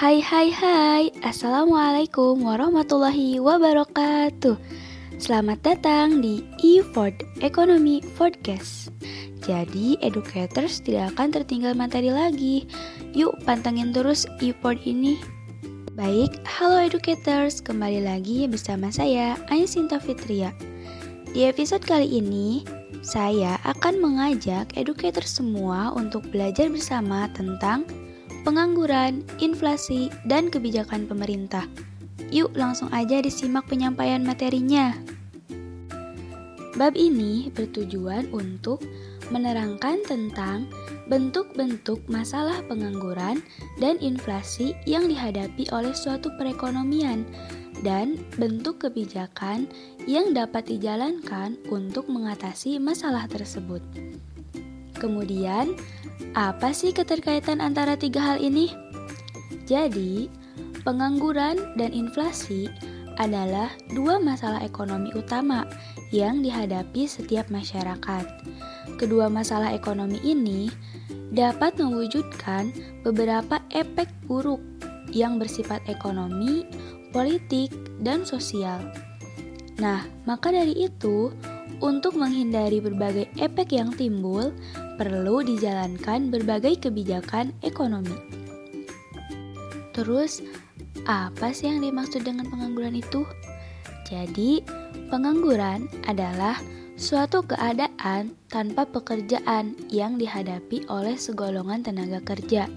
Hai hai hai. Assalamualaikum warahmatullahi wabarakatuh. Selamat datang di eFord Economy Podcast. Jadi educators tidak akan tertinggal materi lagi. Yuk pantengin terus eFord ini. Baik, halo educators. Kembali lagi bersama saya Sinta Fitria. Di episode kali ini saya akan mengajak educator semua untuk belajar bersama tentang pengangguran, inflasi, dan kebijakan pemerintah. Yuk langsung aja disimak penyampaian materinya. Bab ini bertujuan untuk menerangkan tentang bentuk-bentuk masalah pengangguran dan inflasi yang dihadapi oleh suatu perekonomian dan bentuk kebijakan yang dapat dijalankan untuk mengatasi masalah tersebut. Kemudian, apa sih keterkaitan antara tiga hal ini? Jadi, pengangguran dan inflasi adalah dua masalah ekonomi utama yang dihadapi setiap masyarakat. Kedua masalah ekonomi ini dapat mewujudkan beberapa efek buruk yang bersifat ekonomi, politik, dan sosial. Nah, maka dari itu, untuk menghindari berbagai efek yang timbul, perlu dijalankan berbagai kebijakan ekonomi. Terus, apa sih yang dimaksud dengan pengangguran itu? Jadi, pengangguran adalah suatu keadaan tanpa pekerjaan yang dihadapi oleh segolongan tenaga kerja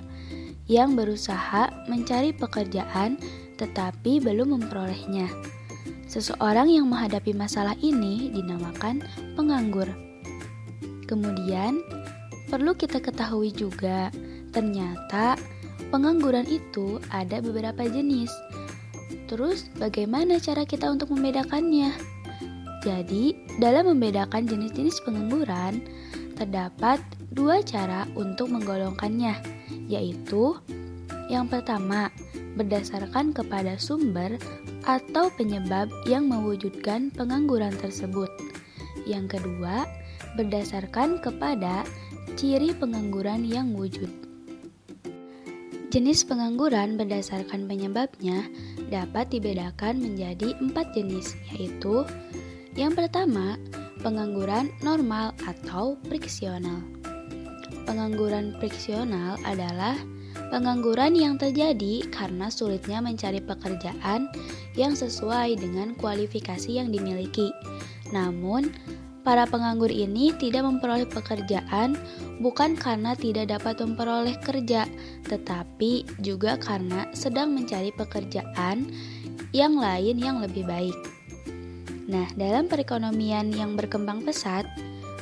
yang berusaha mencari pekerjaan tetapi belum memperolehnya. Seseorang yang menghadapi masalah ini dinamakan penganggur. Kemudian, Perlu kita ketahui juga, ternyata pengangguran itu ada beberapa jenis. Terus, bagaimana cara kita untuk membedakannya? Jadi, dalam membedakan jenis-jenis pengangguran, terdapat dua cara untuk menggolongkannya, yaitu yang pertama, berdasarkan kepada sumber atau penyebab yang mewujudkan pengangguran tersebut. Yang kedua, berdasarkan kepada Ciri pengangguran yang wujud Jenis pengangguran berdasarkan penyebabnya dapat dibedakan menjadi empat jenis, yaitu yang pertama, pengangguran normal atau friksional. Pengangguran friksional adalah pengangguran yang terjadi karena sulitnya mencari pekerjaan yang sesuai dengan kualifikasi yang dimiliki. Namun, Para penganggur ini tidak memperoleh pekerjaan bukan karena tidak dapat memperoleh kerja, tetapi juga karena sedang mencari pekerjaan yang lain yang lebih baik. Nah, dalam perekonomian yang berkembang pesat,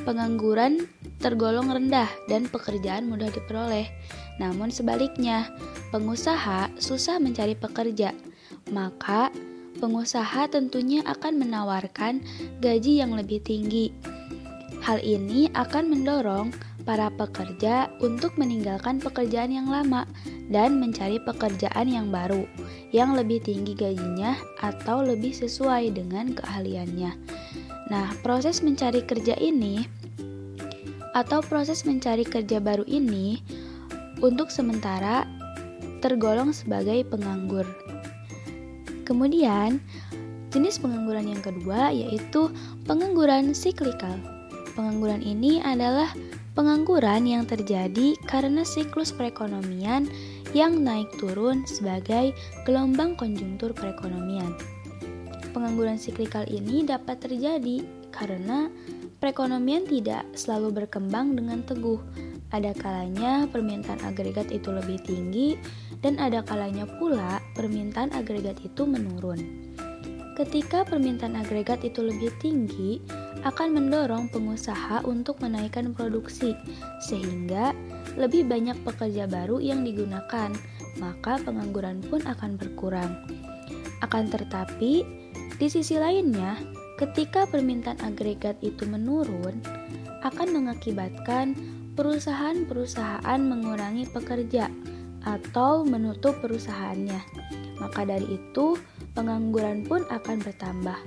pengangguran tergolong rendah dan pekerjaan mudah diperoleh. Namun sebaliknya, pengusaha susah mencari pekerja, maka pengusaha tentunya akan menawarkan gaji yang lebih tinggi. Hal ini akan mendorong para pekerja untuk meninggalkan pekerjaan yang lama dan mencari pekerjaan yang baru yang lebih tinggi gajinya atau lebih sesuai dengan keahliannya. Nah, proses mencari kerja ini atau proses mencari kerja baru ini untuk sementara tergolong sebagai penganggur. Kemudian, jenis pengangguran yang kedua yaitu pengangguran siklikal. Pengangguran ini adalah pengangguran yang terjadi karena siklus perekonomian yang naik turun sebagai gelombang konjungtur perekonomian. Pengangguran siklikal ini dapat terjadi karena perekonomian tidak selalu berkembang dengan teguh. Ada kalanya permintaan agregat itu lebih tinggi dan ada kalanya pula permintaan agregat itu menurun. Ketika permintaan agregat itu lebih tinggi, akan mendorong pengusaha untuk menaikkan produksi, sehingga lebih banyak pekerja baru yang digunakan, maka pengangguran pun akan berkurang. Akan tetapi, di sisi lainnya, ketika permintaan agregat itu menurun, akan mengakibatkan perusahaan-perusahaan mengurangi pekerja atau menutup perusahaannya. Maka dari itu, pengangguran pun akan bertambah.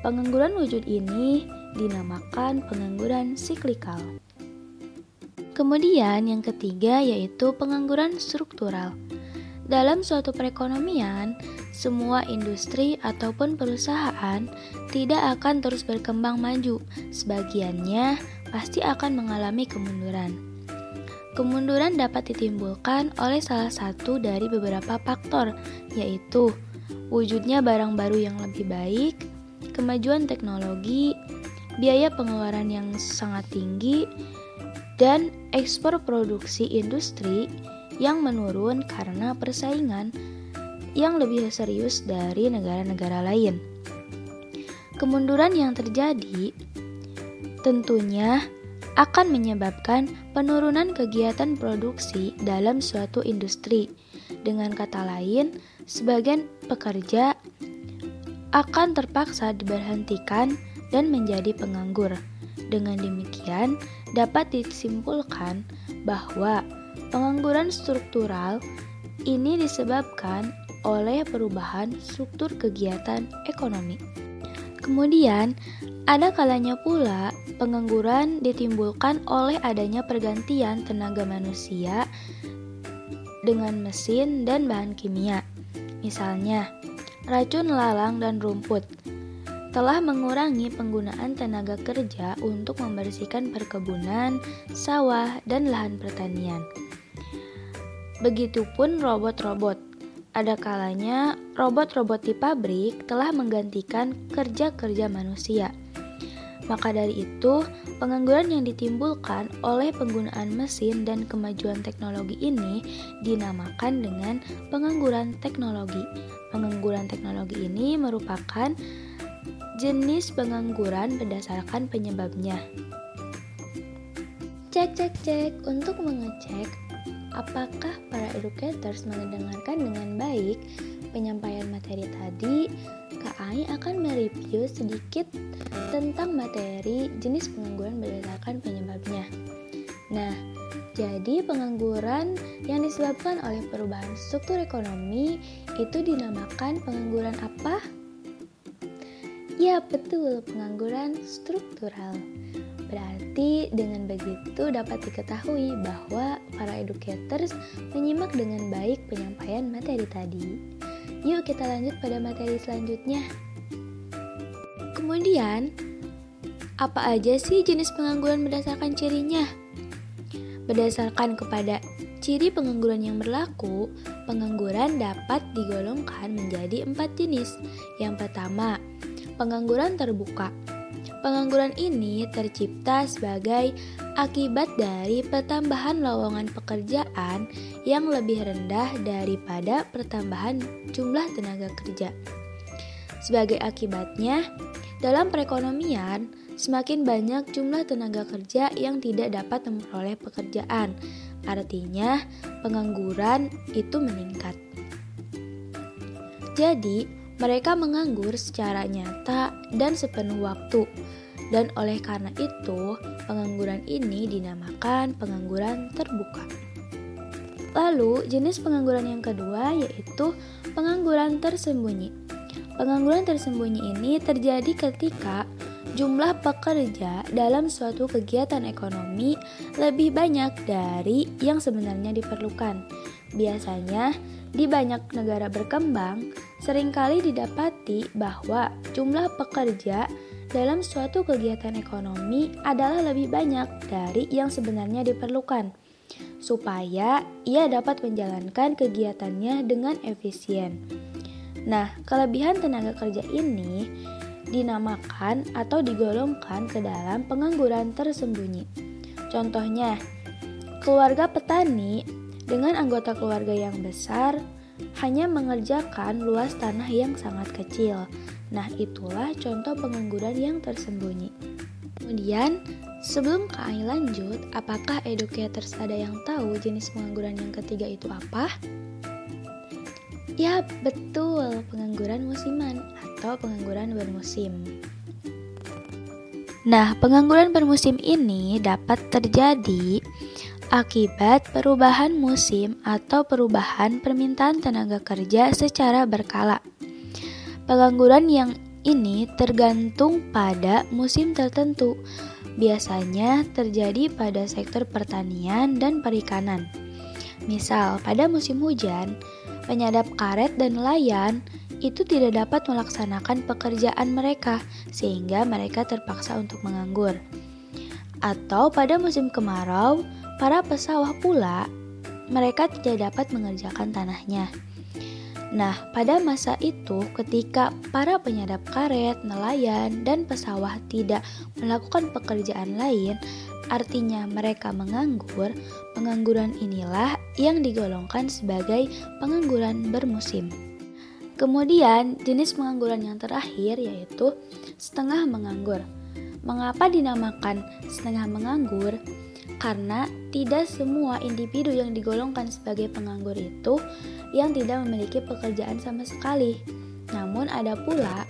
Pengangguran wujud ini dinamakan pengangguran siklikal. Kemudian yang ketiga yaitu pengangguran struktural. Dalam suatu perekonomian, semua industri ataupun perusahaan tidak akan terus berkembang maju. Sebagiannya pasti akan mengalami kemunduran. Kemunduran dapat ditimbulkan oleh salah satu dari beberapa faktor, yaitu wujudnya barang baru yang lebih baik, kemajuan teknologi, biaya pengeluaran yang sangat tinggi, dan ekspor produksi industri yang menurun karena persaingan yang lebih serius dari negara-negara lain. Kemunduran yang terjadi tentunya akan menyebabkan penurunan kegiatan produksi dalam suatu industri. Dengan kata lain, sebagian pekerja akan terpaksa diberhentikan dan menjadi penganggur. Dengan demikian, dapat disimpulkan bahwa pengangguran struktural ini disebabkan oleh perubahan struktur kegiatan ekonomi. Kemudian, ada kalanya pula pengangguran ditimbulkan oleh adanya pergantian tenaga manusia dengan mesin dan bahan kimia. Misalnya, racun lalang dan rumput telah mengurangi penggunaan tenaga kerja untuk membersihkan perkebunan, sawah, dan lahan pertanian. Begitupun robot-robot. Ada kalanya robot-robot di pabrik telah menggantikan kerja-kerja manusia. Maka dari itu, pengangguran yang ditimbulkan oleh penggunaan mesin dan kemajuan teknologi ini dinamakan dengan pengangguran teknologi. Pengangguran teknologi ini merupakan jenis pengangguran berdasarkan penyebabnya. Cek cek cek untuk mengecek apakah para educators mendengarkan dengan baik penyampaian materi tadi, KAI akan mereview sedikit tentang materi jenis pengangguran berdasarkan penyebabnya. Nah, jadi pengangguran yang disebabkan oleh perubahan struktur ekonomi itu dinamakan pengangguran apa? Ya betul, pengangguran struktural. Dengan begitu dapat diketahui bahwa para educators menyimak dengan baik penyampaian materi tadi. Yuk kita lanjut pada materi selanjutnya. Kemudian, apa aja sih jenis pengangguran berdasarkan cirinya? Berdasarkan kepada ciri pengangguran yang berlaku, pengangguran dapat digolongkan menjadi empat jenis. Yang pertama, pengangguran terbuka. Pengangguran ini tercipta sebagai akibat dari pertambahan lowongan pekerjaan yang lebih rendah daripada pertambahan jumlah tenaga kerja. Sebagai akibatnya, dalam perekonomian, semakin banyak jumlah tenaga kerja yang tidak dapat memperoleh pekerjaan. Artinya, pengangguran itu meningkat. Jadi, mereka menganggur secara nyata dan sepenuh waktu. Dan oleh karena itu, pengangguran ini dinamakan pengangguran terbuka. Lalu, jenis pengangguran yang kedua yaitu pengangguran tersembunyi. Pengangguran tersembunyi ini terjadi ketika jumlah pekerja dalam suatu kegiatan ekonomi lebih banyak dari yang sebenarnya diperlukan. Biasanya, di banyak negara berkembang, sering kali didapati bahwa jumlah pekerja dalam suatu kegiatan ekonomi adalah lebih banyak dari yang sebenarnya diperlukan, supaya ia dapat menjalankan kegiatannya dengan efisien. Nah, kelebihan tenaga kerja ini dinamakan atau digolongkan ke dalam pengangguran tersembunyi. Contohnya, keluarga petani dengan anggota keluarga yang besar hanya mengerjakan luas tanah yang sangat kecil. Nah, itulah contoh pengangguran yang tersembunyi. Kemudian, sebelum KAI lanjut, apakah educators ada yang tahu jenis pengangguran yang ketiga itu apa? Ya, betul, pengangguran musiman atau pengangguran bermusim. Nah, pengangguran bermusim ini dapat terjadi akibat perubahan musim atau perubahan permintaan tenaga kerja secara berkala. Pengangguran yang ini tergantung pada musim tertentu, biasanya terjadi pada sektor pertanian dan perikanan. Misal, pada musim hujan, penyadap karet dan nelayan itu tidak dapat melaksanakan pekerjaan mereka, sehingga mereka terpaksa untuk menganggur. Atau pada musim kemarau, para pesawah pula mereka tidak dapat mengerjakan tanahnya. Nah, pada masa itu, ketika para penyadap karet, nelayan, dan pesawah tidak melakukan pekerjaan lain, artinya mereka menganggur. Pengangguran inilah yang digolongkan sebagai pengangguran bermusim. Kemudian, jenis pengangguran yang terakhir yaitu setengah menganggur. Mengapa dinamakan setengah menganggur? Karena tidak semua individu yang digolongkan sebagai penganggur itu yang tidak memiliki pekerjaan sama sekali. Namun ada pula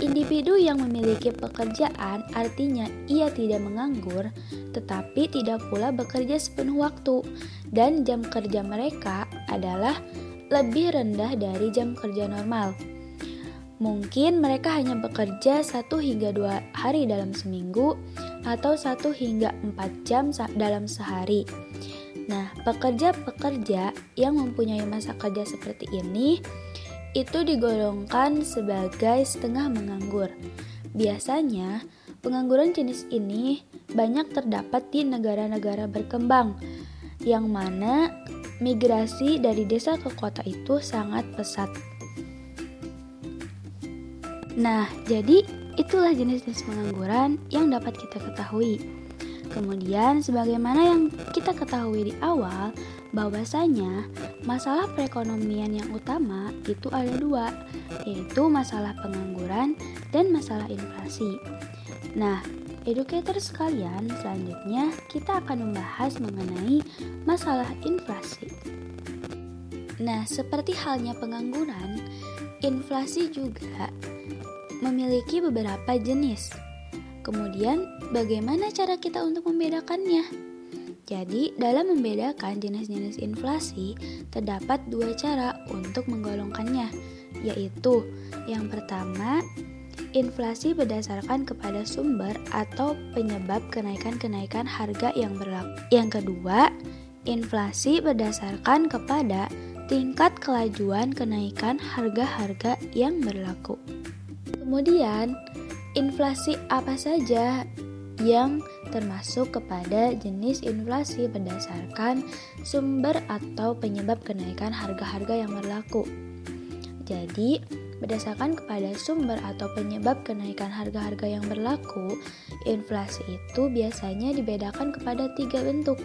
individu yang memiliki pekerjaan artinya ia tidak menganggur tetapi tidak pula bekerja sepenuh waktu dan jam kerja mereka adalah lebih rendah dari jam kerja normal. Mungkin mereka hanya bekerja satu hingga dua hari dalam seminggu atau satu hingga empat jam dalam sehari. Nah, pekerja-pekerja yang mempunyai masa kerja seperti ini itu digolongkan sebagai setengah menganggur. Biasanya, pengangguran jenis ini banyak terdapat di negara-negara berkembang, yang mana migrasi dari desa ke kota itu sangat pesat. Nah, jadi itulah jenis-jenis pengangguran yang dapat kita ketahui. Kemudian, sebagaimana yang kita ketahui di awal, bahwasanya masalah perekonomian yang utama itu ada dua, yaitu masalah pengangguran dan masalah inflasi. Nah, educator sekalian, selanjutnya kita akan membahas mengenai masalah inflasi. Nah, seperti halnya pengangguran, inflasi juga memiliki beberapa jenis. Kemudian, bagaimana cara kita untuk membedakannya? Jadi, dalam membedakan jenis-jenis inflasi, terdapat dua cara untuk menggolongkannya, yaitu yang pertama, inflasi berdasarkan kepada sumber atau penyebab kenaikan-kenaikan harga yang berlaku. Yang kedua, inflasi berdasarkan kepada tingkat kelajuan kenaikan harga-harga yang berlaku. Kemudian, inflasi apa saja yang termasuk kepada jenis inflasi berdasarkan sumber atau penyebab kenaikan harga-harga yang berlaku. Jadi, berdasarkan kepada sumber atau penyebab kenaikan harga-harga yang berlaku, inflasi itu biasanya dibedakan kepada tiga bentuk.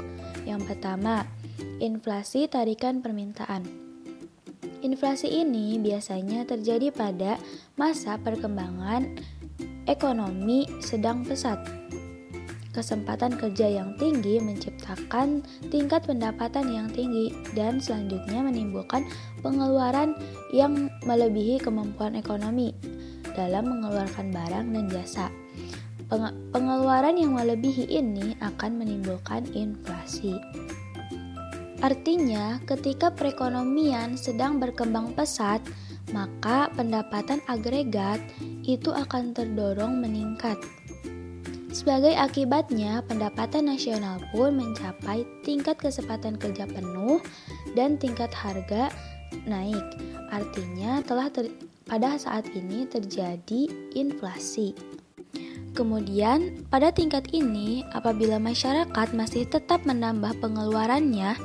Yang pertama, inflasi tarikan permintaan. Inflasi ini biasanya terjadi pada masa perkembangan ekonomi sedang pesat. Kesempatan kerja yang tinggi menciptakan tingkat pendapatan yang tinggi dan selanjutnya menimbulkan pengeluaran yang melebihi kemampuan ekonomi dalam mengeluarkan barang dan jasa. Pengeluaran yang melebihi ini akan menimbulkan inflasi. Artinya, ketika perekonomian sedang berkembang pesat, maka pendapatan agregat itu akan terdorong meningkat. Sebagai akibatnya, pendapatan nasional pun mencapai tingkat kesempatan kerja penuh dan tingkat harga naik. Artinya, telah pada saat ini terjadi inflasi. Kemudian, pada tingkat ini, apabila masyarakat masih tetap menambah pengeluarannya,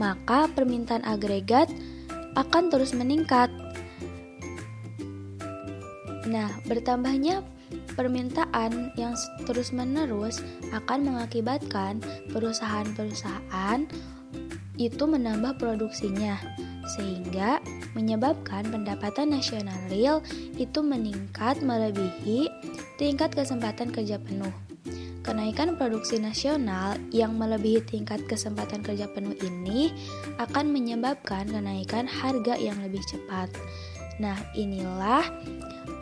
maka permintaan agregat akan terus meningkat. Nah, bertambahnya permintaan yang terus-menerus akan mengakibatkan perusahaan-perusahaan itu menambah produksinya, sehingga menyebabkan pendapatan nasional real itu meningkat melebihi tingkat kesempatan kerja penuh. Kenaikan produksi nasional yang melebihi tingkat kesempatan kerja penuh ini akan menyebabkan kenaikan harga yang lebih cepat. Nah, inilah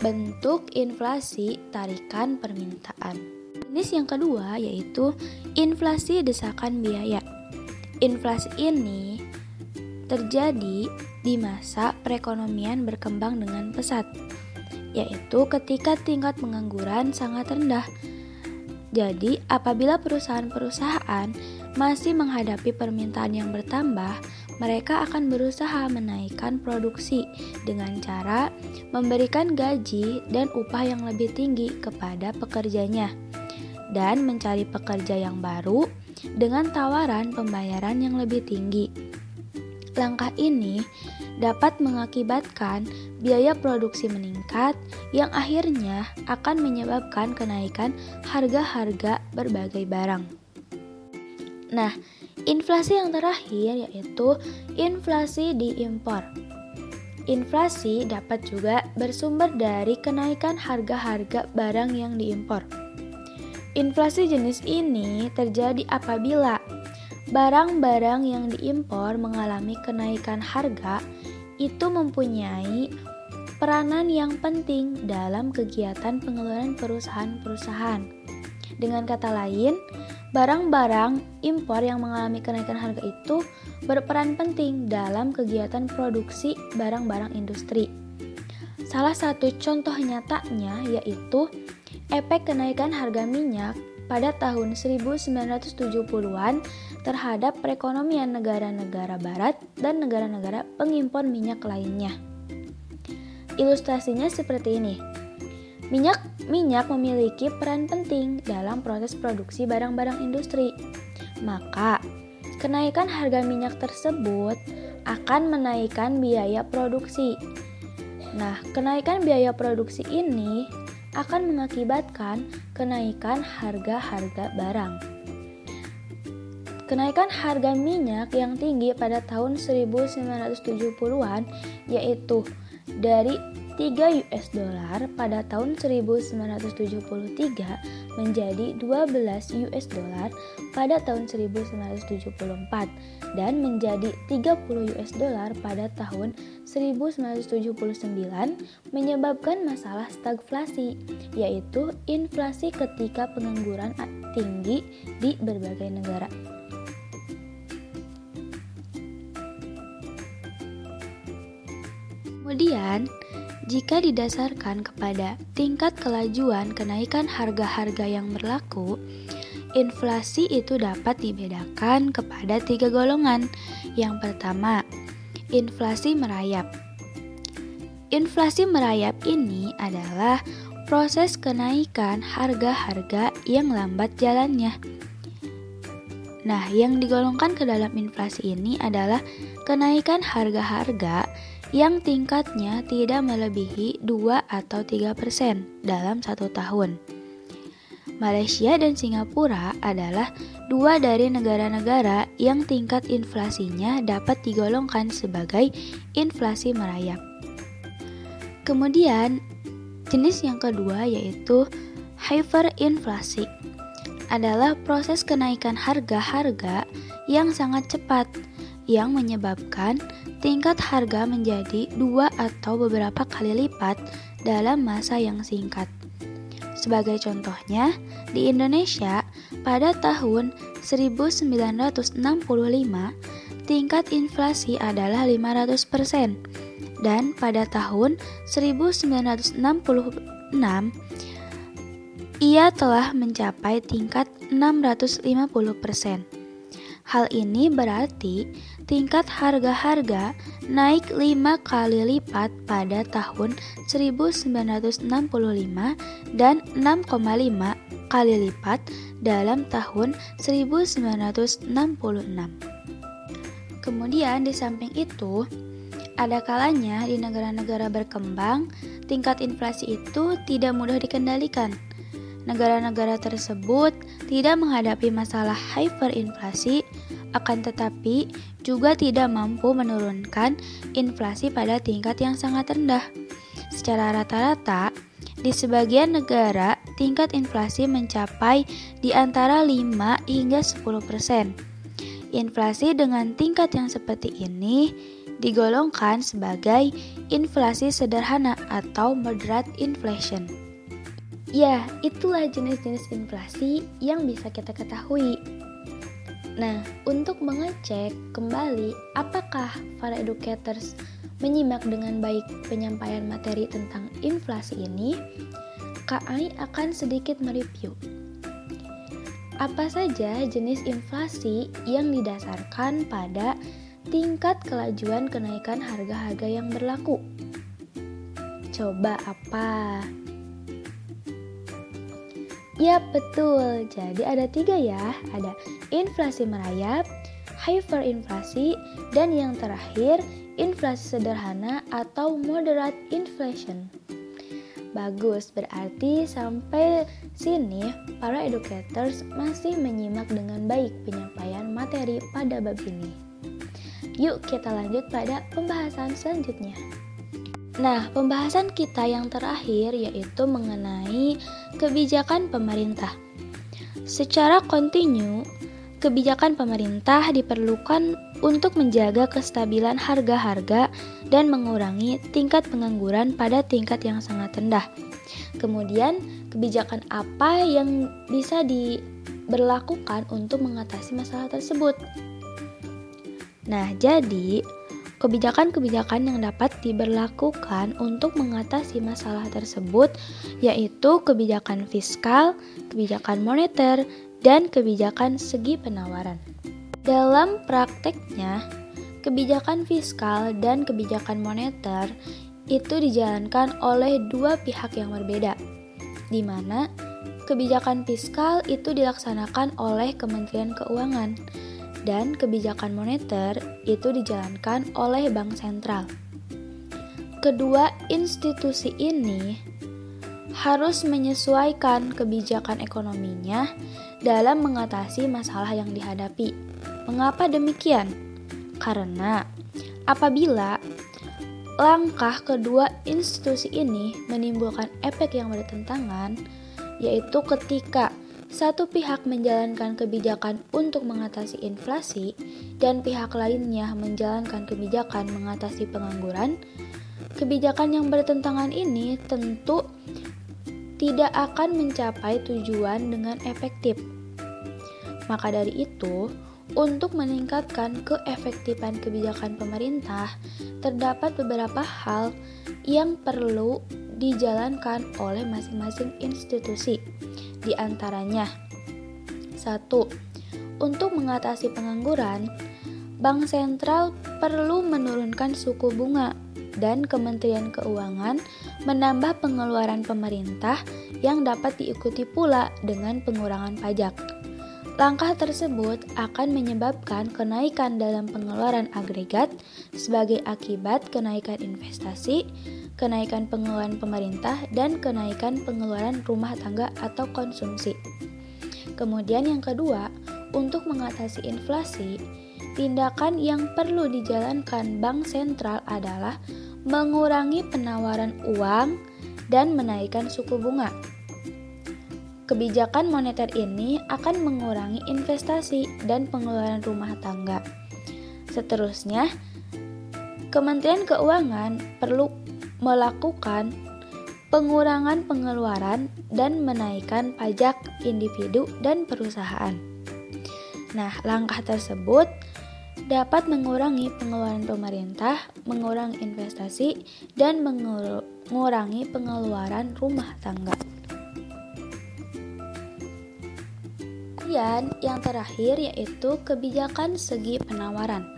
bentuk inflasi tarikan permintaan. Jenis yang kedua yaitu inflasi desakan biaya. Inflasi ini terjadi di masa perekonomian berkembang dengan pesat, yaitu ketika tingkat pengangguran sangat rendah jadi, apabila perusahaan-perusahaan masih menghadapi permintaan yang bertambah, mereka akan berusaha menaikkan produksi dengan cara memberikan gaji dan upah yang lebih tinggi kepada pekerjanya dan mencari pekerja yang baru dengan tawaran pembayaran yang lebih tinggi. Langkah ini dapat mengakibatkan biaya produksi meningkat yang akhirnya akan menyebabkan kenaikan harga-harga berbagai barang. Nah, inflasi yang terakhir yaitu inflasi di impor. Inflasi dapat juga bersumber dari kenaikan harga-harga barang yang diimpor. Inflasi jenis ini terjadi apabila barang-barang yang diimpor mengalami kenaikan harga itu mempunyai peranan yang penting dalam kegiatan pengeluaran perusahaan-perusahaan. Dengan kata lain, barang-barang impor yang mengalami kenaikan harga itu berperan penting dalam kegiatan produksi barang-barang industri. Salah satu contoh nyatanya yaitu efek kenaikan harga minyak pada tahun 1970-an terhadap perekonomian negara-negara barat dan negara-negara pengimpor minyak lainnya. Ilustrasinya seperti ini. Minyak minyak memiliki peran penting dalam proses produksi barang-barang industri. Maka, kenaikan harga minyak tersebut akan menaikkan biaya produksi. Nah, kenaikan biaya produksi ini akan mengakibatkan kenaikan harga-harga barang. Kenaikan harga minyak yang tinggi pada tahun 1970-an yaitu dari 3 US dollar pada tahun 1973 menjadi 12 US dollar pada tahun 1974 dan menjadi 30 US dollar pada tahun 1979 menyebabkan masalah stagflasi yaitu inflasi ketika pengangguran tinggi di berbagai negara. Kemudian, jika didasarkan kepada tingkat kelajuan kenaikan harga-harga yang berlaku, inflasi itu dapat dibedakan kepada tiga golongan. Yang pertama, inflasi merayap. Inflasi merayap ini adalah proses kenaikan harga-harga yang lambat jalannya. Nah, yang digolongkan ke dalam inflasi ini adalah kenaikan harga-harga yang tingkatnya tidak melebihi 2 atau 3 persen dalam satu tahun. Malaysia dan Singapura adalah dua dari negara-negara yang tingkat inflasinya dapat digolongkan sebagai inflasi merayap. Kemudian, jenis yang kedua yaitu hyperinflasi adalah proses kenaikan harga-harga yang sangat cepat yang menyebabkan tingkat harga menjadi dua atau beberapa kali lipat dalam masa yang singkat. Sebagai contohnya, di Indonesia pada tahun 1965 tingkat inflasi adalah 500% dan pada tahun 1966 ia telah mencapai tingkat 650%. Hal ini berarti tingkat harga-harga naik 5 kali lipat pada tahun 1965 dan 6,5 kali lipat dalam tahun 1966. Kemudian di samping itu, ada kalanya di negara-negara berkembang, tingkat inflasi itu tidak mudah dikendalikan. Negara-negara tersebut tidak menghadapi masalah hyperinflasi akan tetapi juga tidak mampu menurunkan inflasi pada tingkat yang sangat rendah. Secara rata-rata, di sebagian negara tingkat inflasi mencapai di antara 5 hingga 10%. Inflasi dengan tingkat yang seperti ini digolongkan sebagai inflasi sederhana atau moderate inflation. Ya, itulah jenis-jenis inflasi yang bisa kita ketahui. Nah, untuk mengecek kembali apakah para educators menyimak dengan baik penyampaian materi tentang inflasi ini, KAI akan sedikit mereview. Apa saja jenis inflasi yang didasarkan pada tingkat kelajuan kenaikan harga-harga yang berlaku. Coba apa? Ya betul, jadi ada tiga ya. Ada inflasi merayap, hyperinflasi, dan yang terakhir inflasi sederhana atau moderate inflation. Bagus, berarti sampai sini para educators masih menyimak dengan baik penyampaian materi pada bab ini. Yuk kita lanjut pada pembahasan selanjutnya. Nah, pembahasan kita yang terakhir yaitu mengenai kebijakan pemerintah. Secara kontinu, kebijakan pemerintah diperlukan untuk menjaga kestabilan harga-harga dan mengurangi tingkat pengangguran pada tingkat yang sangat rendah. Kemudian, kebijakan apa yang bisa diberlakukan untuk mengatasi masalah tersebut? Nah, jadi kebijakan-kebijakan yang dapat diberlakukan untuk mengatasi masalah tersebut yaitu kebijakan fiskal, kebijakan moneter, dan kebijakan segi penawaran. Dalam prakteknya, kebijakan fiskal dan kebijakan moneter itu dijalankan oleh dua pihak yang berbeda, di mana kebijakan fiskal itu dilaksanakan oleh Kementerian Keuangan, dan kebijakan moneter itu dijalankan oleh Bank Sentral. Kedua institusi ini harus menyesuaikan kebijakan ekonominya dalam mengatasi masalah yang dihadapi. Mengapa demikian? Karena apabila langkah kedua institusi ini menimbulkan efek yang bertentangan, yaitu ketika satu pihak menjalankan kebijakan untuk mengatasi inflasi dan pihak lainnya menjalankan kebijakan mengatasi pengangguran, kebijakan yang bertentangan ini tentu tidak akan mencapai tujuan dengan efektif. Maka dari itu, untuk meningkatkan keefektifan kebijakan pemerintah, terdapat beberapa hal yang perlu dijalankan oleh masing-masing institusi di antaranya, satu, untuk mengatasi pengangguran, Bank Sentral perlu menurunkan suku bunga dan Kementerian Keuangan menambah pengeluaran pemerintah yang dapat diikuti pula dengan pengurangan pajak. Langkah tersebut akan menyebabkan kenaikan dalam pengeluaran agregat sebagai akibat kenaikan investasi, kenaikan pengeluaran pemerintah, dan kenaikan pengeluaran rumah tangga atau konsumsi. Kemudian, yang kedua, untuk mengatasi inflasi, tindakan yang perlu dijalankan Bank Sentral adalah mengurangi penawaran uang dan menaikkan suku bunga. Kebijakan moneter ini akan mengurangi investasi dan pengeluaran rumah tangga. Seterusnya, Kementerian Keuangan perlu melakukan pengurangan pengeluaran dan menaikkan pajak individu dan perusahaan. Nah, langkah tersebut dapat mengurangi pengeluaran pemerintah, mengurangi investasi, dan mengurangi pengeluaran rumah tangga. Kemudian, yang terakhir yaitu kebijakan segi penawaran.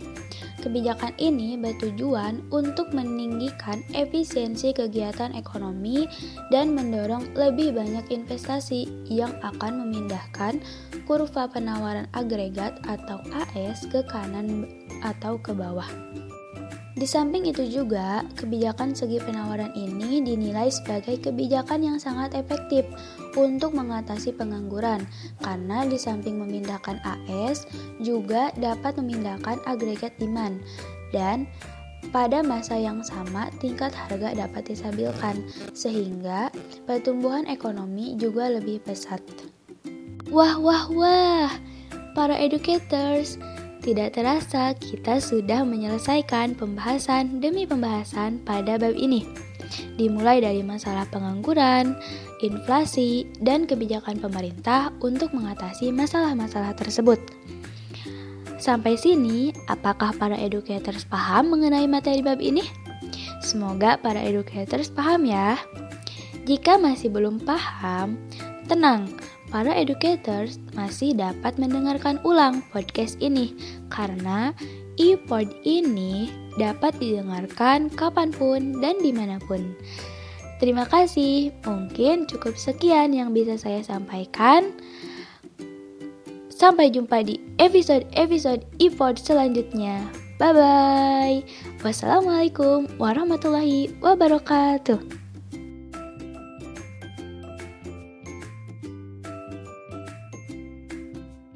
Kebijakan ini bertujuan untuk meninggikan efisiensi kegiatan ekonomi dan mendorong lebih banyak investasi yang akan memindahkan kurva penawaran agregat atau AS ke kanan atau ke bawah. Di samping itu juga, kebijakan segi penawaran ini dinilai sebagai kebijakan yang sangat efektif untuk mengatasi pengangguran. Karena di samping memindahkan AS juga dapat memindahkan agregat demand. Dan pada masa yang sama tingkat harga dapat distabilkan sehingga pertumbuhan ekonomi juga lebih pesat. Wah wah wah, para educators, tidak terasa kita sudah menyelesaikan pembahasan demi pembahasan pada bab ini. Dimulai dari masalah pengangguran, inflasi, dan kebijakan pemerintah untuk mengatasi masalah-masalah tersebut. Sampai sini, apakah para educators paham mengenai materi bab ini? Semoga para educators paham ya. Jika masih belum paham, tenang, para educators masih dapat mendengarkan ulang podcast ini karena e-pod ini dapat didengarkan kapan pun dan di mana pun. Terima kasih, mungkin cukup sekian yang bisa saya sampaikan. Sampai jumpa di episode-episode e-pod selanjutnya. Bye-bye. Wassalamualaikum warahmatullahi wabarakatuh.